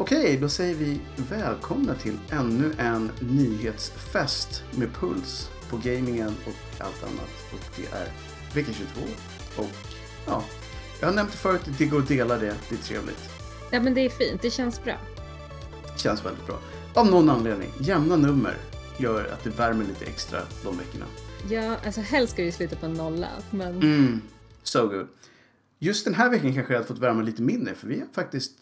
Okej, då säger vi välkomna till ännu en nyhetsfest med puls på gamingen och allt annat. Och det är vecka 22. Och ja, jag har nämnt det förut, det går att dela det, det är trevligt. Ja men det är fint, det känns bra. Känns väldigt bra. Av någon anledning, jämna nummer gör att det värmer lite extra de veckorna. Ja, alltså helst ska vi sluta på en nolla, men Mm, so good. Just den här veckan kanske jag hade fått värma lite mindre för vi har faktiskt,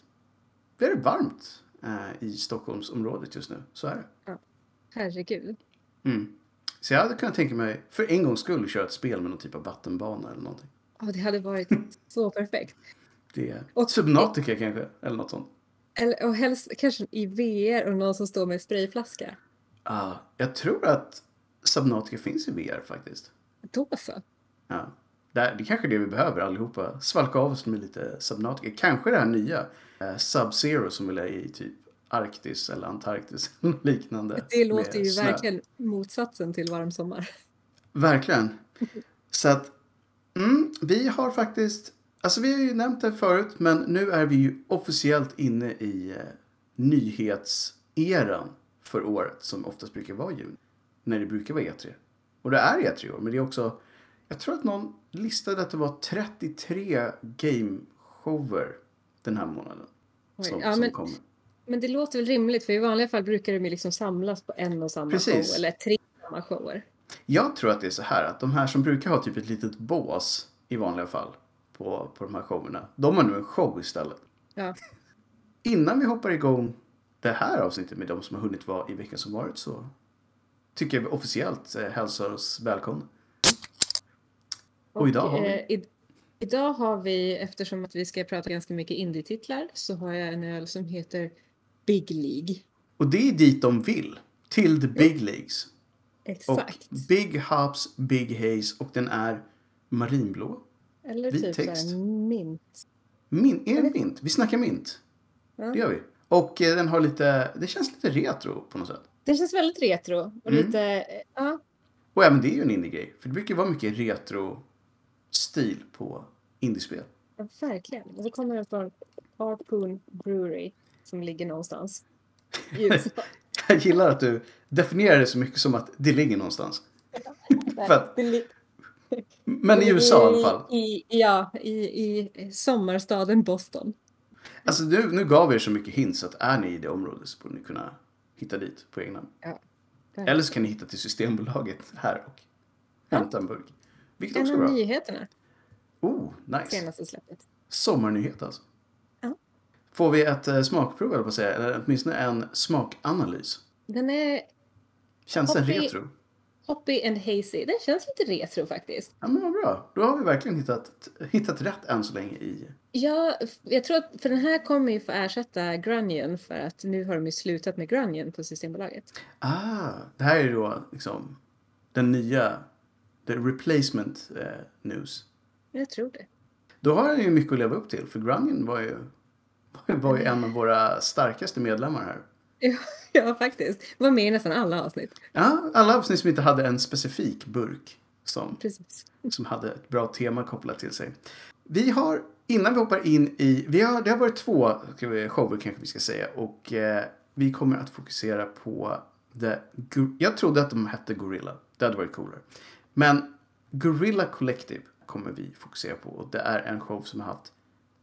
det är varmt eh, i Stockholmsområdet just nu. Så är det. herregud. Mm. Så jag hade kunnat tänka mig, för en gångs skull, köra ett spel med någon typ av vattenbana eller någonting. Ja, det hade varit så perfekt. Det är Och- Subnautica kanske, eller något sånt. Eller, och helst kanske i VR och någon som står med sprayflaska. Ah, jag tror att Subnautica finns i VR faktiskt. Då så. Ja. Det, är- det är kanske är det vi behöver allihopa. Svalka av oss med lite Subnautica. Kanske det här nya eh, Sub-Zero som väl är i typ Arktis eller Antarktis liknande. Det låter ju snö. verkligen motsatsen till varm sommar. Verkligen. Så att mm, vi har faktiskt, alltså vi har ju nämnt det förut, men nu är vi ju officiellt inne i eh, nyhetseran för året som oftast brukar vara juni. När det brukar vara E3. Och det är E3 i år, men det är också, jag tror att någon listade att det var 33 gameshower den här månaden. Som, ja, som men- kommer. Men det låter väl rimligt för i vanliga fall brukar de liksom samlas på en och samma Precis. show eller tre samma shower. Jag tror att det är så här att de här som brukar ha typ ett litet bås i vanliga fall på, på de här showerna. De har nu en show istället. Ja. Innan vi hoppar igång det här avsnittet med de som har hunnit vara i veckan som varit så tycker jag vi officiellt eh, hälsar oss välkomna. Och idag har vi- eh, i, idag har vi, eftersom att vi ska prata ganska mycket indie-titlar, så har jag en öl som heter Big League. Och det är dit de vill. Till the big leagues. Exakt. Och Big Hops, Big Haze och den är marinblå. Eller vit typ text. mint. Min, är det mint? Vi snackar mint. Ja. Det gör vi. Och eh, den har lite, det känns lite retro på något sätt. Det känns väldigt retro och Mm. lite, eh, ja, Och även det är ju en indie-grej. För det brukar vara mycket retro-stil på indiespel. ja, verkligen. Och så kommer den från Harpoon Brewery som ligger någonstans. Jag gillar att du definierar det så mycket som att det ligger någonstans. För att- Det Men i USA i alla fall. I, ja, i, i sommarstaden Boston. Alltså nu, nu gav vi er så mycket hints att är ni i det området så borde ni kunna hitta dit på egna. Ja. Eller så kan ni hitta till Systembolaget här och hämta en burk. Vilket också är En av bra. nyheterna, Oh, nice. senaste släppet. Sommarnyhet alltså. Ja. Får vi ett eh, smakprov eller på att säga, eller åtminstone en smakanalys. Den är Känns den Hoppy. retro? hoppy and hazy. Den känns lite retro faktiskt. Ja men vad bra. Då har vi verkligen hittat, hittat rätt än så länge i... Ja, jag tror att för den här kommer ju få ersätta Grunion för att nu har de ju slutat med Grunion på Systembolaget. Ah, det här är då liksom den nya, the replacement eh, news. Jag tror det. Då har den ju mycket att leva upp till, för Grunion var ju, var ju en av våra starkaste medlemmar här. Ja, ja, faktiskt. Var med i nästan alla avsnitt. Ja, alla avsnitt som inte hade en specifik burk som, Precis. som hade ett bra tema kopplat till sig. Vi har, innan vi hoppar in i, vi har, det har varit två vi, shower kanske vi ska säga och eh, vi kommer att fokusera på the, jag trodde att de hette Gorilla, det hade varit coolare. Men Gorilla Collective kommer vi fokusera på och det är en show som har haft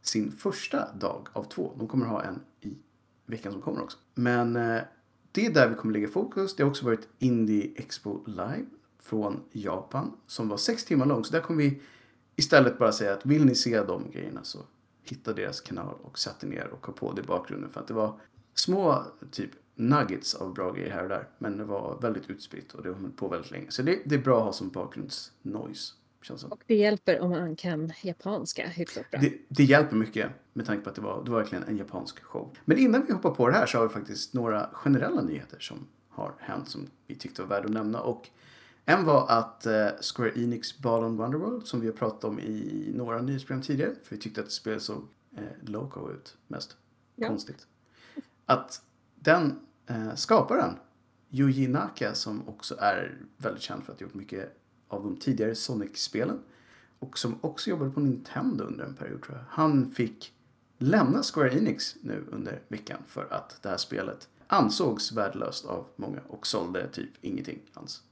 sin första dag av två. De kommer ha en i veckan som kommer också. Men eh, det är där vi kommer lägga fokus. Det har också varit Indie Expo Live från Japan som var sex timmar lång. Så där kommer vi istället bara säga att vill ni se de grejerna så hitta deras kanal och sätt er ner och ha på det i bakgrunden. För att det var små typ nuggets av bra grejer här och där. Men det var väldigt utspritt och det har hållit på väldigt länge. Så det, det är bra att ha som bakgrundsnoise. Och det hjälper om man kan japanska hyfsat bra. Det, det hjälper mycket med tanke på att det var, det var verkligen en japansk show. Men innan vi hoppar på det här så har vi faktiskt några generella nyheter som har hänt som vi tyckte var värda att nämna. Och en var att eh, Square Enix Ball Wonderworld som vi har pratat om i några nyhetsprogram tidigare. För vi tyckte att spelet såg eh, loco ut mest. Ja. Konstigt. Att den eh, skaparen, Yuji Naka som också är väldigt känd för att ha gjort mycket av de tidigare Sonic-spelen och som också jobbade på Nintendo under en period tror jag. Han fick lämna Square Enix nu under veckan för att det här spelet ansågs värdelöst av många och sålde typ ingenting alls.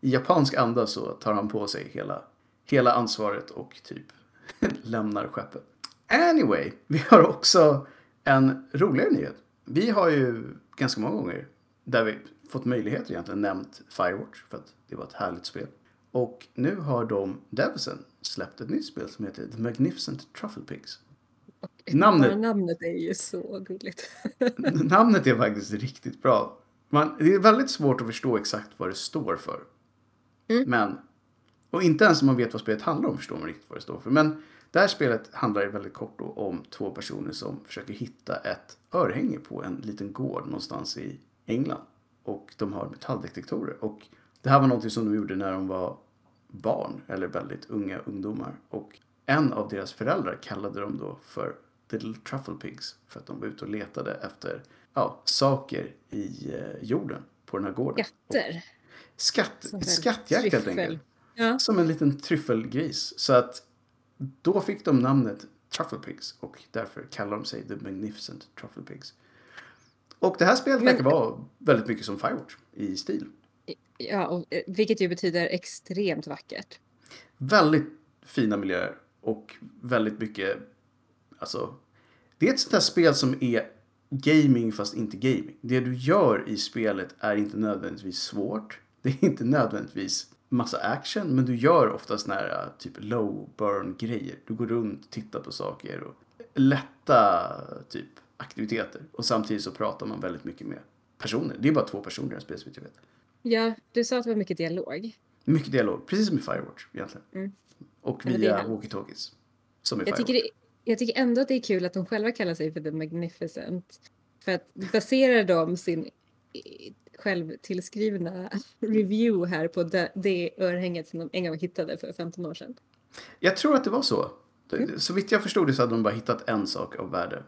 I japansk anda så tar han på sig hela, hela ansvaret och typ lämnar skeppet. Anyway, vi har också en roligare nyhet. Vi har ju ganska många gånger där vi fått möjligheter egentligen nämnt Firewatch för att det var ett härligt spel. Och nu har de, Devsen, släppt ett nytt spel som heter The Magnificent Truffle Pigs. Namnet. Namnet är ju så gulligt. namnet är faktiskt riktigt bra. Man, det är väldigt svårt att förstå exakt vad det står för. Mm. Men, och inte ens om man vet vad spelet handlar om förstår man riktigt vad det står för. Men det här spelet handlar väldigt kort om två personer som försöker hitta ett örhänge på en liten gård någonstans i England. Och de har metalldetektorer. Och det här var något som de gjorde när de var barn, eller väldigt unga ungdomar. Och en av deras föräldrar kallade dem då för Little Truffle Pigs. För att de var ute och letade efter ja, saker i eh, jorden på den här gården. Skatter. Skatt, skattjakt helt enkelt. Ja. Som en liten tryffelgris. Så att då fick de namnet Truffle Pigs och därför kallar de sig The Magnificent Truffle Pigs. Och det här spelet verkar vara väldigt mycket som Firewatch i stil. Ja, och, eh, vilket ju betyder extremt vackert. Väldigt fina miljöer och väldigt mycket, alltså, det är ett sånt här spel som är gaming fast inte gaming. Det du gör i spelet är inte nödvändigtvis svårt. Det är inte nödvändigtvis massa action, men du gör oftast såna här typ low burn grejer. Du går runt, tittar på saker och lätta typ aktiviteter. Och samtidigt så pratar man väldigt mycket med personer. Det är bara två personer i det här spelet, jag vet. Ja, du sa att det var mycket dialog. Mycket dialog, precis som i Firewatch egentligen. Mm. Och via walkie-talkies. Som i jag tycker, det, jag tycker ändå att det är kul att de själva kallar sig för The Magnificent. För att baserar de sin självtillskrivna review här på det, det örhänget som de en gång hittade för 15 år sedan? Jag tror att det var så. Mm. Så vitt jag förstod det så hade de bara hittat en sak av värde.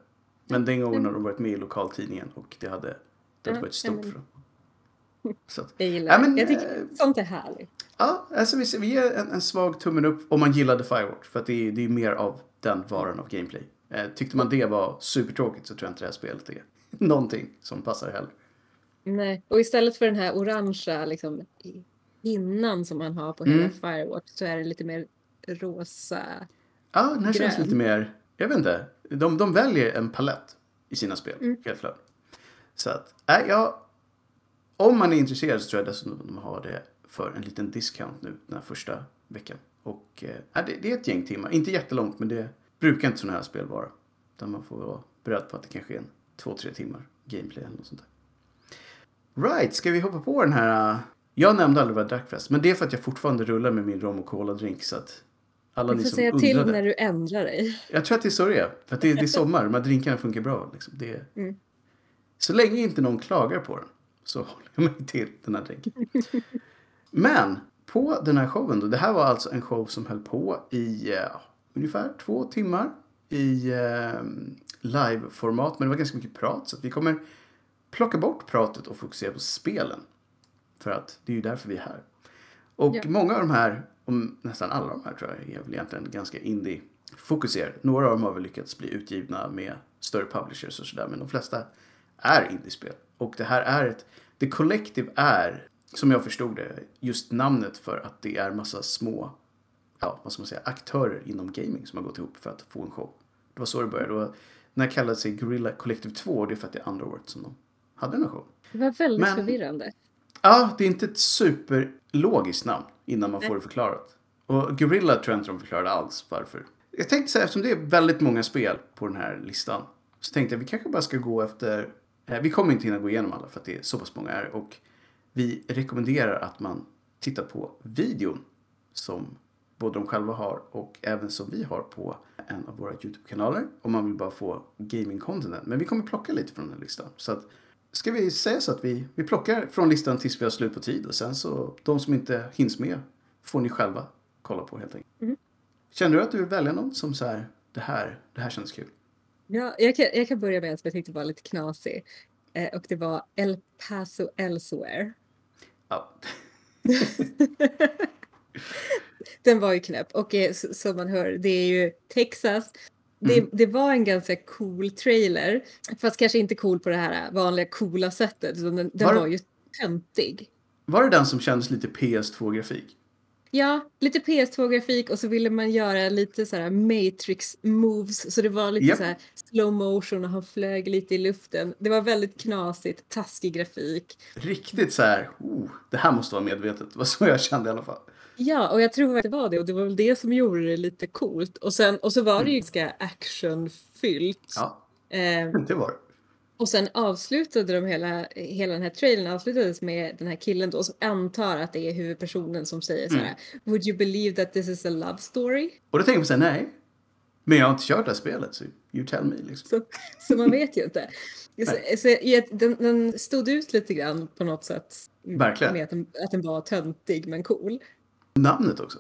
Men den gången har de varit med i lokaltidningen och det hade, det hade varit stort för dem. Så att, jag gillar men, Jag tycker äh, sånt är härligt. Ja, alltså vi, vi ger en, en svag tummen upp om man gillade Firewatch. För att det är, det är mer av den varan av gameplay. Eh, tyckte man det var supertråkigt så tror jag inte det här spelet är någonting som passar heller. Nej, och istället för den här orangea liksom, hinnan som man har på hela mm. Firewatch så är det lite mer rosa. Ja, den här grön. känns lite mer, jag vet inte, de, de väljer en palett i sina spel, mm. helt klart. Så att, äh, ja, om man är intresserad så tror jag dessutom att de har det för en liten discount nu den här första veckan. Och äh, det, det är ett gäng timmar, inte jättelångt men det brukar inte sådana här spel vara. Utan man får vara beredd på att det kanske är en två, tre timmar gameplay eller något sånt där. Right, ska vi hoppa på den här? Jag nämnde aldrig vad jag drack förresten, men det är för att jag fortfarande rullar med min rom och cola-drink så att alla du får säga till när du ändrar dig. Jag tror att det är så det är. För att det, är, det är sommar, de här drinkarna funkar bra. Liksom. Det är... mm. Så länge inte någon klagar på den så håller jag mig till den här drinken. Men på den här showen då, det här var alltså en show som höll på i uh, ungefär två timmar i uh, live-format. Men det var ganska mycket prat så vi kommer plocka bort pratet och fokusera på spelen. För att det är ju därför vi är här. Och ja. många av de här, och nästan alla de här tror jag, är väl egentligen ganska indie-fokuserade. Några av dem har väl lyckats bli utgivna med större publishers och sådär, men de flesta är indiespel. Och det här är ett, The Collective är, som jag förstod det, just namnet för att det är massa små, ja vad ska man säga, aktörer inom gaming som har gått ihop för att få en show. Det var så det började. Och när det kallade sig Gorilla Collective 2, det är för att det är andra året som de hade en show. Det var väldigt Men, förvirrande. Ja, det är inte ett superlogiskt namn innan man får det förklarat. Och Gorilla tror jag inte de förklarade alls varför. Jag tänkte så här, eftersom det är väldigt många spel på den här listan. Så tänkte jag vi kanske bara ska gå efter, eh, vi kommer inte hinna gå igenom alla för att det är så pass många här. Och vi rekommenderar att man tittar på videon som både de själva har och även som vi har på en av våra YouTube-kanaler. Om man vill bara få gaming-content. Men vi kommer plocka lite från den här listan. Så att ska vi säga så att vi, vi plockar från listan tills vi har slut på tid och sen så de som inte hinns med får ni själva kolla på helt enkelt. Mm. Känner du att du vill välja någon som så här, det här, det här känns kul? Ja, jag kan, jag kan börja med en som jag tyckte var lite knasig. Eh, och det var El Paso Elsewhere. Ja. Den var ju knäpp. Och eh, som man hör, det är ju Texas det, Mm. det var en ganska cool trailer. Fast kanske inte cool på det här vanliga coola sättet. Utan den, den Var var, ju töntig. Var det den som kändes lite PS2-grafik? Ja, lite PS2-grafik och så ville man göra lite så här Matrix-moves. Så det var lite Japp. så här slow motion och han flög lite i luften. Det var väldigt knasigt, taskig grafik. Riktigt så här, oh, det här måste vara medvetet. Det var så jag kände i alla fall. Ja, och jag tror att det var det och det var väl det som gjorde det lite coolt. Och, sen, och så var det ju Mm. ganska actionfyllt. Ja, Eh, det var det. och sen avslutade de hela, hela den här trailern avslutades med den här killen då som antar att det är huvudpersonen som säger så här Mm. Would you believe that this is a love story? Och då tänker man så här, nej. Men jag har inte kört det här spelet, så you tell me liksom. Så, så man vet ju inte. Så, så, den, den stod ut lite grann på något sätt. Verkligen. Med att den, att den var töntig men cool. Namnet också.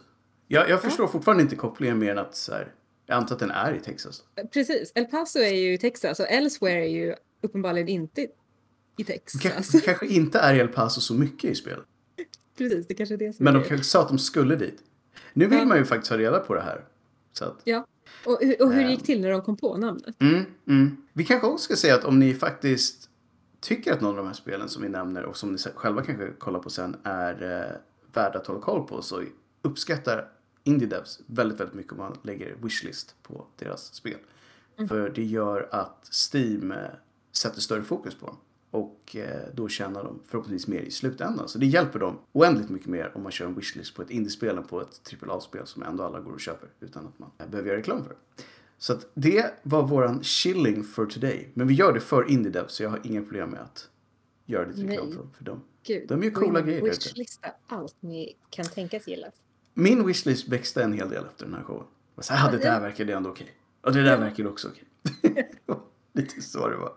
Jag, jag förstår fortfarande inte kopplingen mer än att så här, jag antar att den är i Texas. Precis, El Paso är ju i Texas och Elsewhere är ju uppenbarligen inte i Texas. Kanske, kanske inte är i El Paso så mycket i spelet. Precis, det kanske är det som Men de kanske sa att de skulle dit. Nu vill Ja. man ju faktiskt ha reda på det här. Att, Ja. Och, hur- och hur det Ehm. gick till när de kom på namnet. mm, mm. Vi kanske också ska säga att om ni faktiskt tycker att någon av de här spelen som vi nämner och som ni själva kanske kollar på sen är eh, värda att hålla koll på så uppskattar Indie Devs väldigt, väldigt mycket om man lägger wishlist på deras spel. För det gör att Steam eh, sätter större fokus på dem. Och eh, då tjänar de förhoppningsvis mer i slutändan. Så det hjälper dem oändligt mycket mer om man kör en wishlist på ett indiespel än på ett AAA-spel som ändå alla går och köper utan att man behöver göra reklam för. Så att det var våran chilling for today. Men vi gör det för indie devs så jag har inga problem med att göra lite reklam för. För dem. Gud, de är ju coola grejer. Wishlista allt ni kan tänkas gilla. Min wishlist växte en hel del efter den här showen. Jag här, "Ah, det där verkade ändå okej. Och det där verkade också okej. Lite så det var.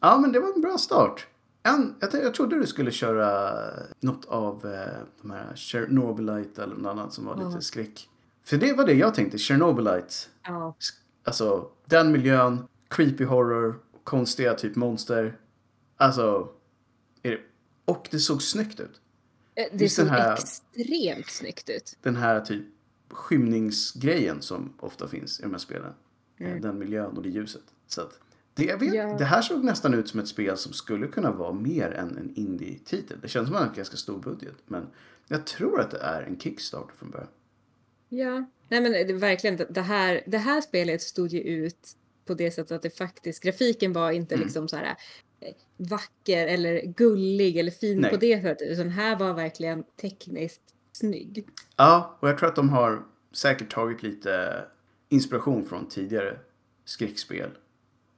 Ja, men det var en bra start. En, jag, jag trodde du skulle köra något av eh, de här Chernobylite eller något annat som var lite Ja. skräck. För det var det jag tänkte, Chernobylite. Ja, Alltså, den miljön, creepy horror, konstiga typ monster. Alltså, och det såg snyggt ut. Eh, det Just såg här- extremt snyggt ut. Den här typ skymningsgrejen som ofta finns i de här spelen. Eh, Mm. Den miljön och det ljuset. Så att, det, vet, Ja. det här såg nästan ut som ett spel som skulle kunna vara mer än en indie-titel. Det känns som en ganska stor budget. Men jag tror att det är en Kickstarter från början. Ja, nej men det, verkligen det- det här, det här spelet stod ju ut på det sättet att det faktiskt, grafiken var inte Mm. liksom så här eh, vacker eller gullig eller fin Nej. på det sättet utan här var verkligen tekniskt snygg. Ja, och jag tror att de har säkert tagit lite inspiration från tidigare skräckspel.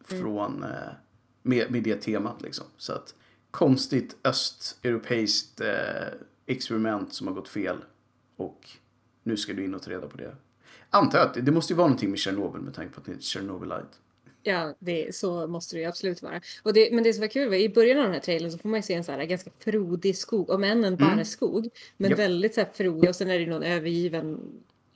Från, eh, med, med det temat liksom. Så att konstigt östeuropeiskt eh, experiment som har gått fel. Och nu ska du in och ta reda på det. Antar jag att det, måste ju vara någonting med Tjernobyl med tanke på att det är Chernobylite. Ja, det, så måste det ju absolut vara. Och det, men det som var kul var i början av den här trailern så får man ju se en så här ganska frodig skog, om än en barrskog, men Japp. väldigt så här frodig och sen är det någon övergiven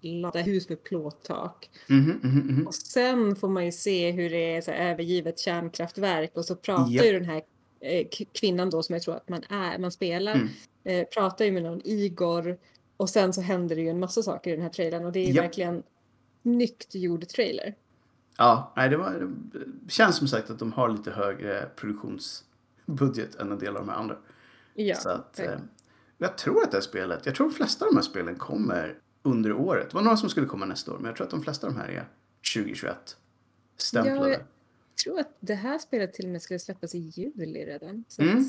lada hus med plåttak. Mhm, mhm, mhm. Och sen får man ju se hur det är så här övergivet kärnkraftverk och så pratar Japp. ju den här eh, kvinnan då som jag tror att man är, man spelar, Mm. eh, pratar ju med någon Igor och sen så händer det ju en massa saker i den här trailern och det är Japp. verkligen snyggt gjord trailer. Ja, nej, det, var, det känns som sagt att de har lite högre produktionsbudget än en del av de här andra. Ja, Så att, eh, jag tror att det här spelet, jag tror de flesta av de här spelen kommer under året. Det var några som skulle komma nästa år, men jag tror att de flesta av de här är 2021 stämplade. Ja, jag tror att det här spelet till och med skulle släppas i juli redan. Så Mm.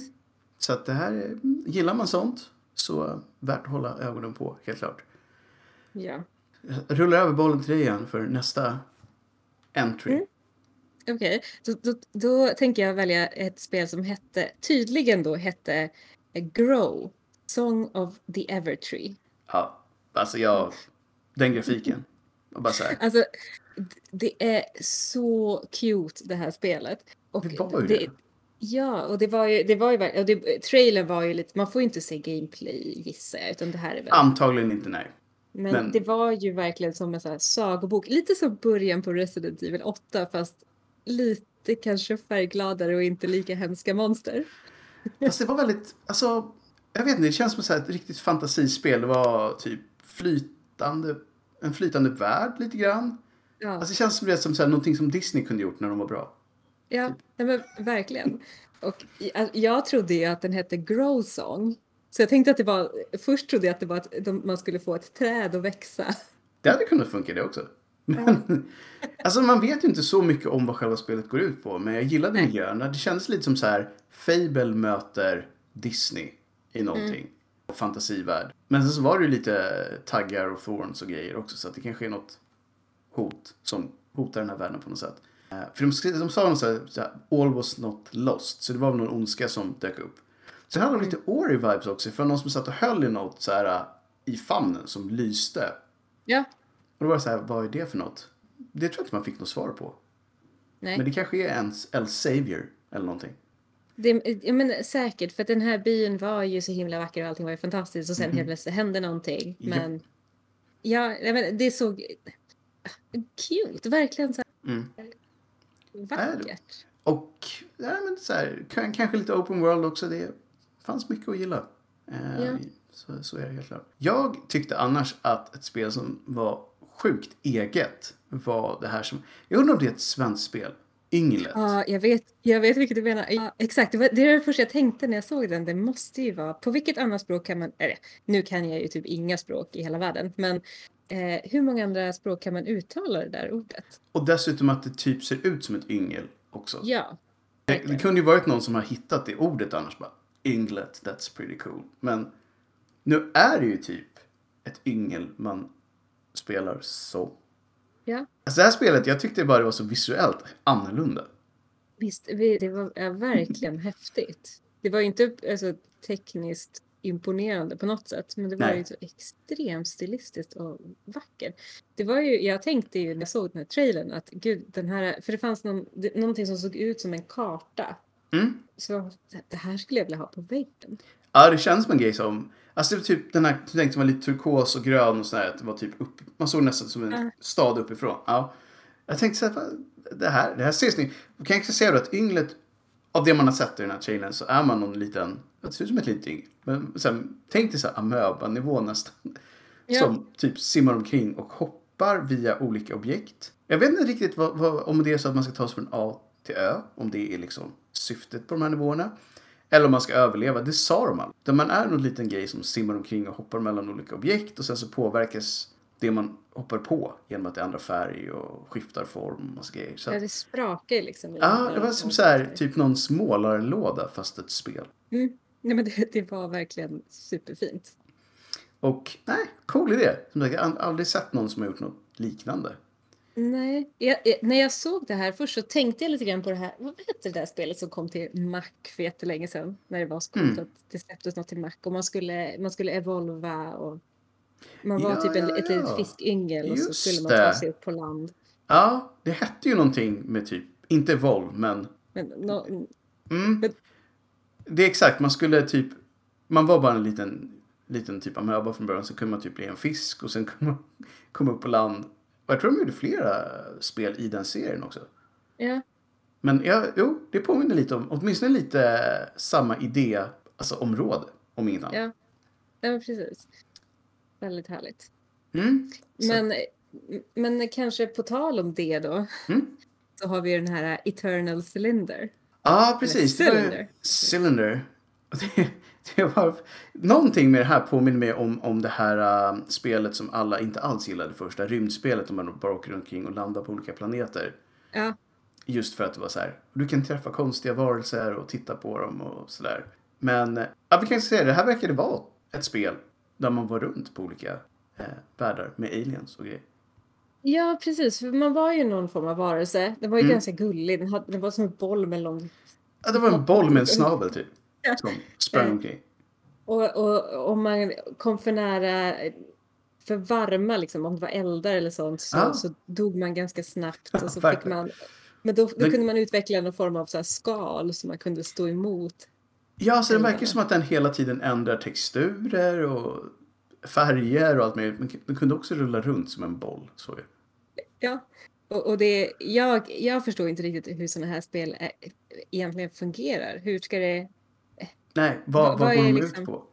Så att det här, är- gillar man sånt så värt att hålla ögonen på, helt klart. ja. Jag rullar över bollen till dig igen för nästa entry. Mm. Okej, då, då, då tänker jag välja ett spel som hette, tydligen då hette eh, Grow, Song of the Evertree. Ja, alltså jag, den grafiken. Och bara så här, Alltså, det är så cute det här spelet. Och Det var ju det. Ja, och det var ju, det var ju och det, trailern var ju lite, man får ju inte se gameplay gissar jag, utan det här är väl antagligen inte nej. Men, Men- det var ju verkligen som en här sagobok, lite som början på Resident Evil 8 fast lite kanske färggladare och inte lika hemska monster. Fast det var väldigt, alltså, jag vet inte, det känns som så ett riktigt fantasispel. Det var typ flytande, en flytande värld lite grann. Ja, Alltså det känns som, det, som så här, någonting som Disney kunde gjort när de var bra. ja nej, men verkligen. Och jag, jag trodde ju att den hette Grow Song. Så jag tänkte att det var, först trodde jag att det var att de, man skulle få ett träd att växa. Det hade kunnat funka det också. Men, alltså man vet ju inte så mycket om vad själva spelet går ut på. Men jag gillade miljöerna. Det kändes lite som så här Fable möter Disney i någonting. Fantasivärld. Men sen så var det ju lite taggar och thorns och grejer också. Så att det kanske är något hot som hotar den här världen på något sätt. Eh, För de, de sa något så här, all was not lost. Så det var väl någon ondska som dök upp. Sen hade de lite Ori-vibes också. För någon som satt och höll i något så här eh, i famnen som lyste. Ja, Och då var det så här, vad är det för något? Det tror jag inte man fick något svar på. nej. Men det kanske är ens El Savior eller någonting. Det, ja, men säkert, för att den här byn var ju så himla vacker och allting var ju fantastiskt och sen Mhm. helt plötsligt hände någonting. Ja. Men ja, jag men, det såg cute, verkligen så Mm. här vackert. Och ja, men så här, kanske lite open world också. Det fanns mycket att gilla. Eh, Ja. så, så är det helt klart. Jag tyckte annars att ett spel som var sjukt eget var det här som... Jag undrar om det är ett svenskt spel. Ynglet. Ja, jag vet, jag vet vilket du menar. Ja, exakt, det var det, var det första jag tänkte när jag såg den. Det måste ju vara, på vilket annat språk kan man, eller nu kan jag ju typ inga språk i hela världen, men eh, hur många andra språk kan man uttala det där ordet? Och dessutom att det typ ser ut som ett yngel också. Ja, Det, det kunde ju varit någon som har hittat det ordet annars bara. Ynglet, that's pretty cool. Men nu är det ju typ ett yngel man spelar så. ja. Alltså det här spelet, jag tyckte bara det var så visuellt annorlunda. Visst, vi- det var verkligen häftigt. Det var ju inte alltså, tekniskt imponerande på något sätt, men det var Nej. ju så extremt stilistiskt och vackert. Det var ju, jag tänkte ju när jag såg den här trailern att gud, den här, för det fanns någon, någonting som såg ut som en karta. Mm. Så det här skulle jag vilja ha på väggen. Ja, det känns som en grej som... Alltså det var typ den här, jag tänkte var lite turkos och grön och sådär. Att det var typ upp, man såg nästan som en Ja. stad uppifrån. Ja. Jag tänkte så här, det här, det här ser snyggt. Kan inte säga då att ynglet, av det man har sett i den här trailern så är man någon liten, det ser ut som ett litet yngel. Men sen, tänk dig så här amöba-nivå nästan. Ja. Som typ simmar omkring och hoppar via olika objekt. Jag vet inte riktigt vad, vad, om det är så att man ska ta sig från A till Ö. Om det är liksom syftet på de här nivåerna. Eller om man ska överleva. Det sa de aldrig. Utan Man är någon liten grej som simmar omkring och hoppar mellan olika objekt. Och sen så påverkas det man hoppar på genom att det ändrar färg och skiftar form och så grejer. Så Ja, det sprakar liksom. ja, det var som så här, typ någon smålarlåda fast ett spel. Mm. Nej, men det, det var verkligen superfint. Och nej, cool idé. Som sagt, jag har aldrig sett någon som har gjort något liknande. Nej, jag, jag, när jag såg det här först så tänkte jag lite grann på det här, vad hette det där spelet som kom till Mac för jättelänge sedan? När det var så coolt Mm. att det släpptes något till Mac och man skulle, man skulle evolva och man var Ja, typ en, ja, ett ja. litet fiskyngel och så skulle man ta sig upp på land. Ja, det hette ju någonting med typ, inte våld, men Men nå- Mm. Men- Det är exakt, man skulle typ... Man var bara en liten, liten typ amöba från början. Så kunde man typ bli en fisk och sen kunde man komma upp på land. Och jag tror de gjorde flera spel i den serien också. ja, Men ja, jo, det påminner lite om, åtminstone lite samma idé, alltså område, om inget annat. ja, ja, precis. Väldigt härligt. Mm. Men, men kanske på tal om det då, Mm. så har vi ju den här Eternal Cylinder. Ja, precis. Det var- Cylinder. Cylinder. Det, det var, någonting med det här påminner mig om, om det här äh, spelet som alla inte alls gillade först. Det rymdspelet om man bara åker omkring och landar på olika planeter. Ja, Just för att det var så här. Du kan träffa konstiga varelser och titta på dem och sådär. Men äh, ja, vi kan säga det här verkade vara ett spel där man var runt på olika äh, världar med aliens och grejer. Ja, precis. För man var ju någon form av varelse. Den var ju Mm. ganska gullig. Den, hade, den var som en boll med lång... Ja, det var en boll med en snabel typ. Som sprang Eh. omkring. Och, och om man kom för nära för varma, liksom, om det var eldar eller sånt, så, Ja. så dog man ganska snabbt. Och så fick man, men då, då Men- kunde man utveckla någon form av så skal som man kunde stå emot. Ja, så det verkar som att den hela tiden ändrar texturer och färger och allt möjligt. Men den kunde också rulla runt som en boll. Så. Ja. Och, och det, jag, jag förstår inte riktigt hur sådana här spel är, egentligen fungerar. Hur ska det... Nej, vad, Vad- vad, går är de liksom- ut på?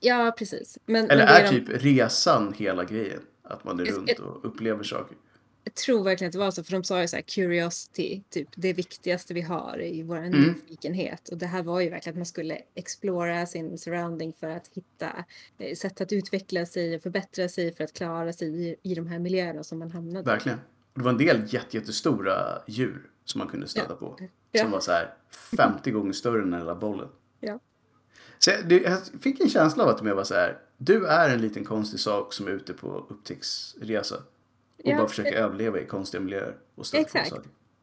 Ja, precis. Men, Eller men det är de- typ resan hela grejen? Att man är Jag- runt och upplever saker? Jag tror verkligen att det var så, för de sa ju så här curiosity, typ det viktigaste vi har i vår Mm. nyfikenhet. Och det här var ju verkligen att man skulle explora sin surrounding för att hitta eh, sätt att utveckla sig och förbättra sig för att klara sig i, i de här miljöerna som man hamnade. Verkligen. Och det var en del jätte, jättestora djur som man kunde stöta Ja. på. Ja. Som var så här 50 gånger större än den lilla bollen. Ja. Så jag, det, jag fick en känsla av att jag var så här. Du är en liten konstig sak som är ute på upptäcktsresa. Och Ja, bara försöker överleva i konstiga miljöer. Och Exakt.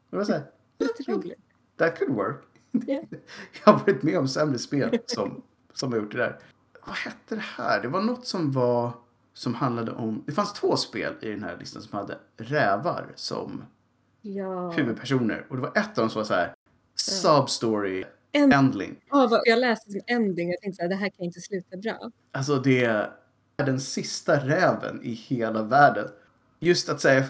Det var så här. Lite roligt. That could work. Ja. Jag har varit med om sämre spel som, som har gjort det där. Vad hette det här? Det var något som var som handlade om... Det fanns två spel i den här listan som hade rävar som Ja. huvudpersoner. Och det var ett av dem som var så här substory En, endling. ja, vad- jag läste som ending och tänkte här, det här kan inte sluta bra. Alltså det är den sista räven i hela världen. Just att säga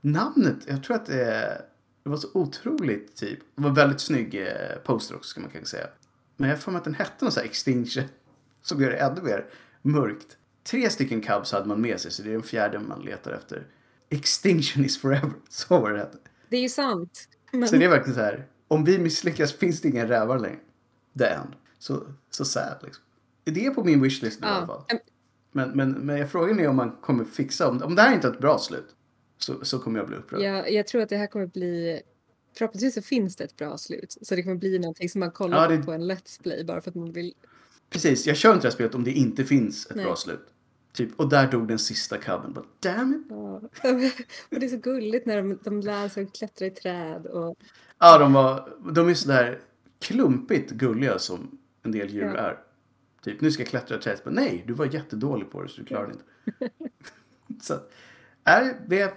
namnet, jag tror att det, det var så otroligt typ. Det var väldigt snygg eh, poster också ska man kanske säga. Men jag för mig att den hette någon så här Extinction som gör det ännu mer mörkt. Tre stycken cubs hade man med sig så det är den fjärde man letar efter. Extinction is forever, så var det hette. Det är ju sant. Men, Så det är verkligen så här. Om vi misslyckas finns det inga rävar längre. The end. Så, så sad liksom. Det är på min wishlist nu i alla fall. ja, Men, men, men jag frågar mig om man kommer fixa, om, om det här inte är ett bra slut. Så, så kommer jag bli upprörd. jag, jag tror att det här kommer bli Förhoppningsvis så finns det ett bra slut. Så det kommer bli någonting som man kollar Ja, det- på på en Let's Play bara för att man vill. Precis, jag kör inte det här spelet om det inte finns ett Nej. bra slut. Typ, och där dog den sista cubben. Bara, damn it. Ja. och det är så gulligt när de, de lär sig att klättra i träd. Och, Ja, de, var, de är sådär klumpigt gulliga som en del djur Ja. är. Typ, nu ska jag klättra i trädet. Men nej, du var jättedålig på det så du klarade det inte. så, är det,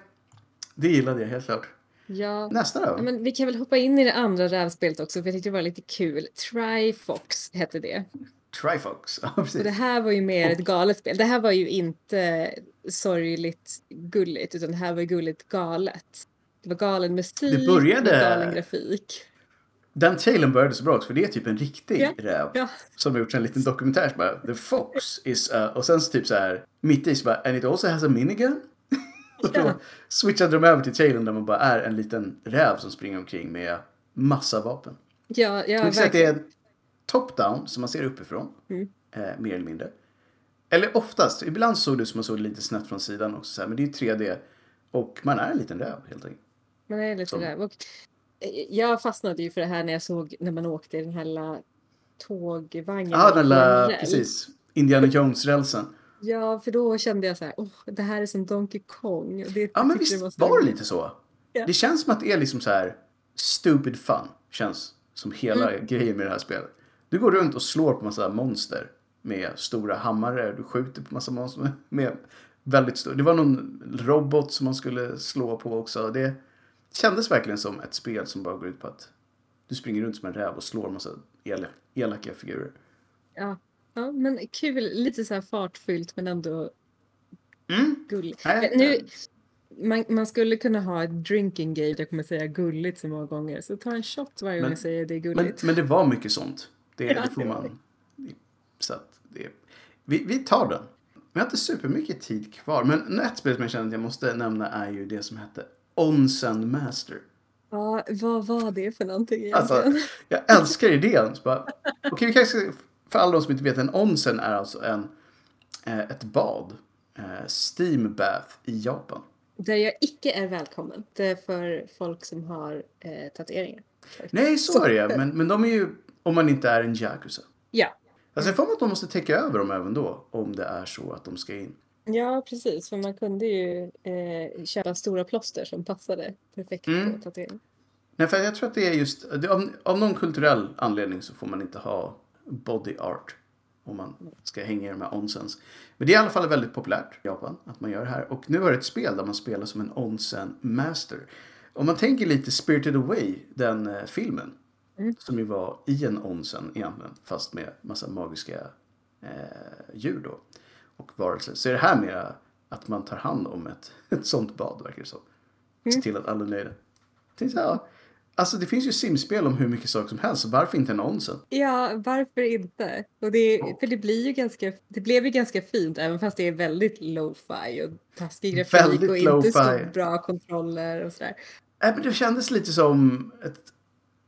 det gillade jag helt klart. ja. Nästa Ja, då? men vi kan väl hoppa in i det andra rävspelet också för jag tyckte det var lite kul. Trifox hette det. Trifox. Ja, Och precis. det här var ju mer ett galet spel. Det här var ju inte sorgligt gulligt utan det här var gulligt galet. Det var galen musik Det började- och galen grafik. Den tailen började så bra också, för det är typ en riktig Ja, räv. Ja, Som har gjort en liten dokumentär som bara, The Fox is, uh, och sen så typ så här, mitt i så bara, and it also has a minigun. och då switchade de över till tailen där man bara är en liten räv som springer omkring med massa vapen. ja, ja säga att det verkligen. är top-down, som man ser uppifrån. Mm. Eh, mer eller mindre. Eller oftast, ibland såg det ut som man såg det lite snett från sidan också. Så här, men det är ju 3D. Och man är en liten räv helt enkelt. Man är lite Som- där. Och eh, jag fastnade ju för det här när jag såg när man åkte i den här lilla tågvagnen. Ja, den på en där, räls. precis. Indiana Jones-rälsen. Ja, för då kände jag så här, åh, det här är som Donkey Kong. Och Det Ja, men visst så var det lite så. Ja. Det känns som att det är liksom så här stupid fun. Känns som hela Mm. grejen med det här spelet. Du går runt och slår på massa monster med stora hammare. Du skjuter på massa monster med väldigt stor. Det var någon robot som man skulle slå på också. Det kändes verkligen som ett spel som bara går ut på att du springer runt som en räv och slår massa el- elaka figurer. Ja. ja, men kul. Lite så här fartfyllt men ändå Mm. gulligt. Men Nu, man, man skulle kunna ha ett drinking game. Jag kommer säga gulligt så många gånger. Så ta en shot varje gång Men- jag säger det är Men, gulligt. men det var mycket sånt. Det, får man. Så att det, vi, vi tar den. Vi har inte supermycket tid kvar. Men ett spel som jag känner att jag måste nämna är ju det som hette Onsen Master. Ja, vad var det för någonting Alltså, egentligen? jag älskar idén. Bara, okej, vi kanske för alla de som inte vet, en onsen är alltså en, eh, ett bad. Eh, steam bath i Japan. Där jag icke är välkommen. Det är för folk som har eh, tatueringar. Nej, så är det Men, men de är ju, om man inte är en yakuza. Ja. Alltså jag får att de måste täcka över dem även då. Om det är så att de ska in. Ja, precis. För man kunde ju eh, köpa stora plåster som passade perfekt Mm. på tatuering. Nej, för jag tror att det är just, av, av någon kulturell anledning så får man inte ha body art om man ska hänga i de här onsens. Men det är i alla fall väldigt populärt i Japan att man gör det här. Och nu har det ett spel där man spelar som en onsen master. Om man tänker lite Spirited Away, den eh, filmen. Mm. Som ju var i en onsen egentligen, fast med massa magiska eh, djur då. Och varelser. Så är det här mera att man tar hand om ett, ett sånt bad, verkar det som. Se Mm. till att alla är nöjda. Tänkte, ja, Alltså det finns ju simspel om hur mycket saker som helst, varför inte annonsen? Ja, varför inte? Och det, för det blir ju ganska, det blev ju ganska fint även fast det är väldigt lo-fi och taskig grafik Väldigt och inte så bra kontroller och sådär. Nej, men det kändes lite som ett,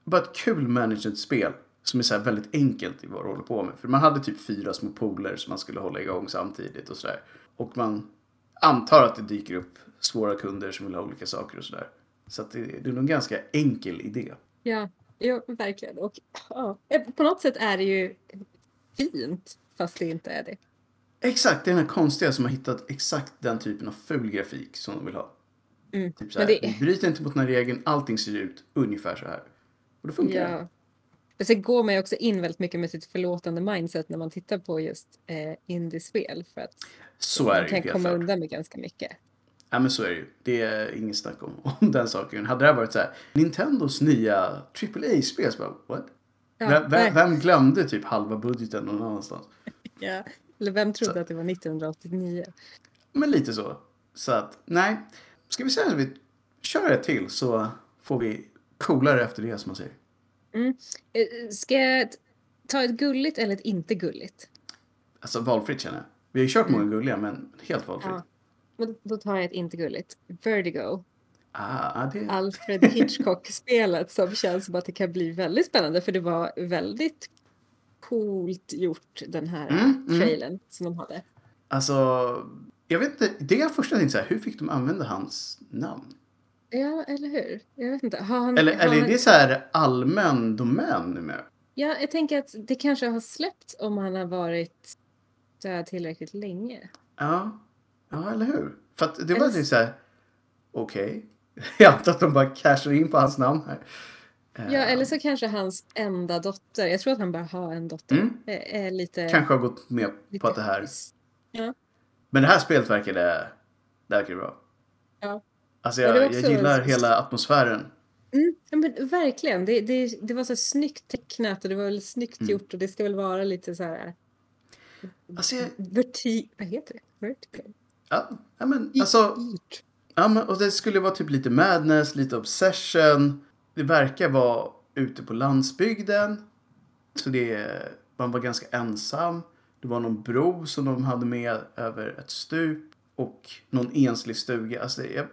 bara ett kul management-spel. Som är så här väldigt enkelt i vad du håller på med. För man hade typ fyra små pooler som man skulle hålla igång samtidigt och sådär. Och man antar att det dyker upp svåra kunder som vill ha olika saker och sådär. Så att det, det är nog en ganska enkel idé. Ja, ja verkligen. Och ja, eh, på något sätt är det ju fint fast det inte är det. Exakt, det är den här konstiga som har hittat exakt den typen av ful grafik som de vill ha. Mm. Typ så här, det- bryter inte mot den här regeln, allting ser ut ungefär så här. Och det funkar. Ja. Men sen går man ju också in väldigt mycket med sitt förlåtande mindset när man tittar på just eh, indiespel för att Så man det kan komma klart. undan med ganska mycket. Ja men så är det ju. Det är inget snack om, om den saken. Hade det här varit så här, Nintendos nya AAA-spel, så bara what? Ja, vem, vem glömde typ halva budgeten någon annanstans? Ja. Eller vem trodde Så- att det var 1989? Men lite så. Så att, nej. Ska vi säga att vi kör ett till så får vi coolare efter det som man säger. Eh, Ska jag ta ett gulligt eller ett inte gulligt? Alltså valfritt känner jag. Vi har ju kört många gulliga men helt valfritt. Ja. Men då tar jag ett inte gulligt. Vertigo. Ah, ja, det... Alfred Hitchcock-spelet som känns som att det kan bli väldigt spännande för det var väldigt coolt gjort den här Mm, mm. trailern som de hade. Alltså, jag vet inte. Det jag först tänkte så här, hur fick de använda hans namn? Ja, eller hur? Jag vet inte. Har han, Eller, har eller är det så här allmän domän numera? Ja, jag tänker att det kanske har släppt om han har varit där tillräckligt länge. Ja, ja eller hur? För att det var lite så här, okej. Jag antar att de bara cashar in på hans namn här. Ja, Eh, eller så kanske hans enda dotter, jag tror att han bara har en dotter, Mm. är, är lite... Kanske har gått med på att det här. Ja. Men det här spelet verkade, det verkar bra. Ja. Alltså Ja, jag, jag gillar hela atmosfären. Mm, ja, men verkligen. Det, det, det var så snyggt tecknat och det var väl snyggt Mm. gjort och det ska väl vara lite så här... Alltså, jag, Verti... Vad heter det? Vertical? ja, ja, men, alltså, ja, men, och det skulle vara typ lite madness, lite obsession. Det verkar vara ute på landsbygden. Så det, man var ganska ensam. Det var någon bro som de hade med över ett stup. Och någon enslig stuga. Alltså, det, jag,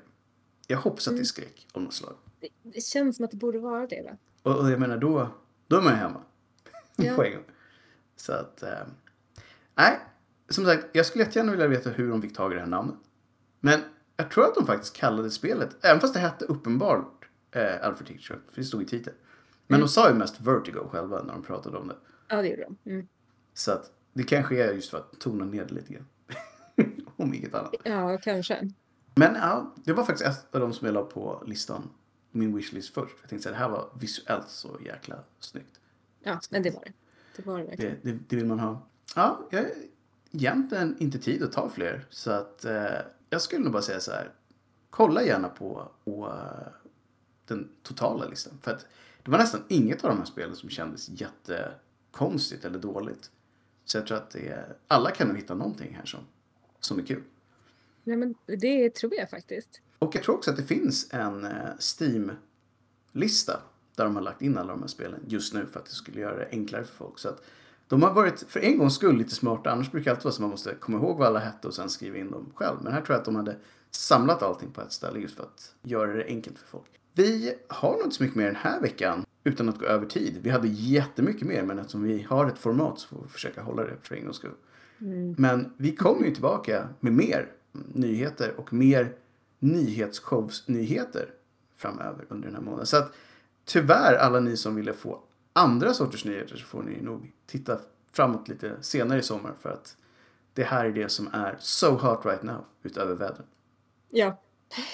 jag hoppas att det är skräck av något slag. Det, det känns som att det borde vara det. Va? Och, och jag menar, då, då är man ju hemma. Ja. på en gång. Så att... Eh, nej, som sagt, jag skulle jättegärna vilja veta hur de fick tag i det här namnet. Men jag tror att de faktiskt kallade spelet, även fast det hette uppenbart eh, Alfred Hitchcock, för det stod i titeln. Men de sa ju mest Vertigo själva när de pratade om det. Ja, det gjorde de. Mm. Så att det kanske är just för att tona ner det lite grann. om inget annat. Ja, kanske. Men ja, det var faktiskt ett av de som jag la på listan. Min wishlist först. Jag tänkte att det här var visuellt så jäkla snyggt. Ja, men det var det. Det var det verkligen. Det, det, det vill man ha. Ja, jag har egentligen inte tid att ta fler. Så att eh, jag skulle nog bara säga så här. Kolla gärna på, på eh, den totala listan. För att det var nästan inget av de här spelen som kändes jättekonstigt eller dåligt. Så jag tror att det alla kan nog hitta någonting här som, som är kul. Ja, men det tror jag faktiskt. Och jag tror också att det finns en eh, Steam-lista där de har lagt in alla de här spelen just nu för att det skulle göra det enklare för folk. Så att de har varit för en gångs skull lite smarta. Annars brukar det alltid vara så att man måste komma ihåg vad alla hette och sen skriva in dem själv. Men här tror jag att de hade samlat allting på ett ställe just för att göra det enkelt för folk. Vi har nog inte så mycket mer den här veckan utan att gå över tid. Vi hade jättemycket mer men eftersom vi har ett format så får vi försöka hålla det för en gångs skull. Men vi kommer ju tillbaka med mer nyheter och mer nyhetsshowsnyheter framöver under den här månaden. Så att tyvärr alla ni som ville få andra sorters nyheter så får ni nog titta framåt lite senare i sommar för att det här är det som är so hot right now utöver vädret. Ja,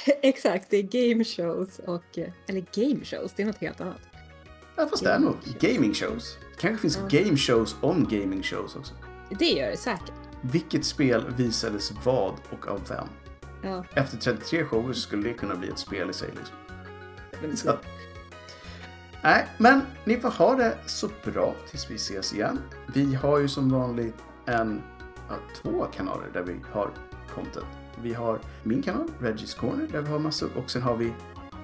exakt. Det är game shows och... eh, Eller game shows, det är något helt annat. Ja, fast det är nog gaming shows. Det kanske finns game shows om gaming shows också. Det gör det säkert. Vilket spel visades vad och av vem? Ja, Efter 33 shower skulle det kunna bli ett spel i sig. Liksom. Så. Nej, men ni får ha det så bra tills vi ses igen. Vi har ju som vanligt en, ja, två kanaler där vi har content. Vi har min kanal, Reggies Corner, där vi har massor. Och sen har vi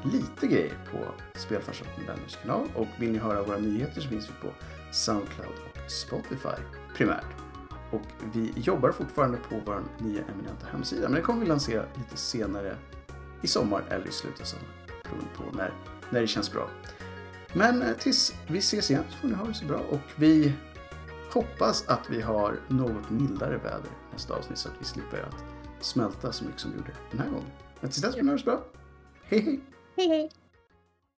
lite grejer på Spelfarsan med vänners kanal. Och vill ni höra våra nyheter så finns vi på Soundcloud och Spotify primärt. Och vi jobbar fortfarande på vår nya eminenta hemsida. Men den kommer vi lansera lite senare i sommar eller i slutet av sommaren. Beroende på när, när det känns bra. Men eh, tills vi ses igen så får ni ha det så bra. Och vi hoppas att vi har något mildare väder nästa avsnitt så att vi slipper att smälta så mycket som vi gjorde den här gången. Men tills dess får ni ha det så bra. Hej hej! Hej hej!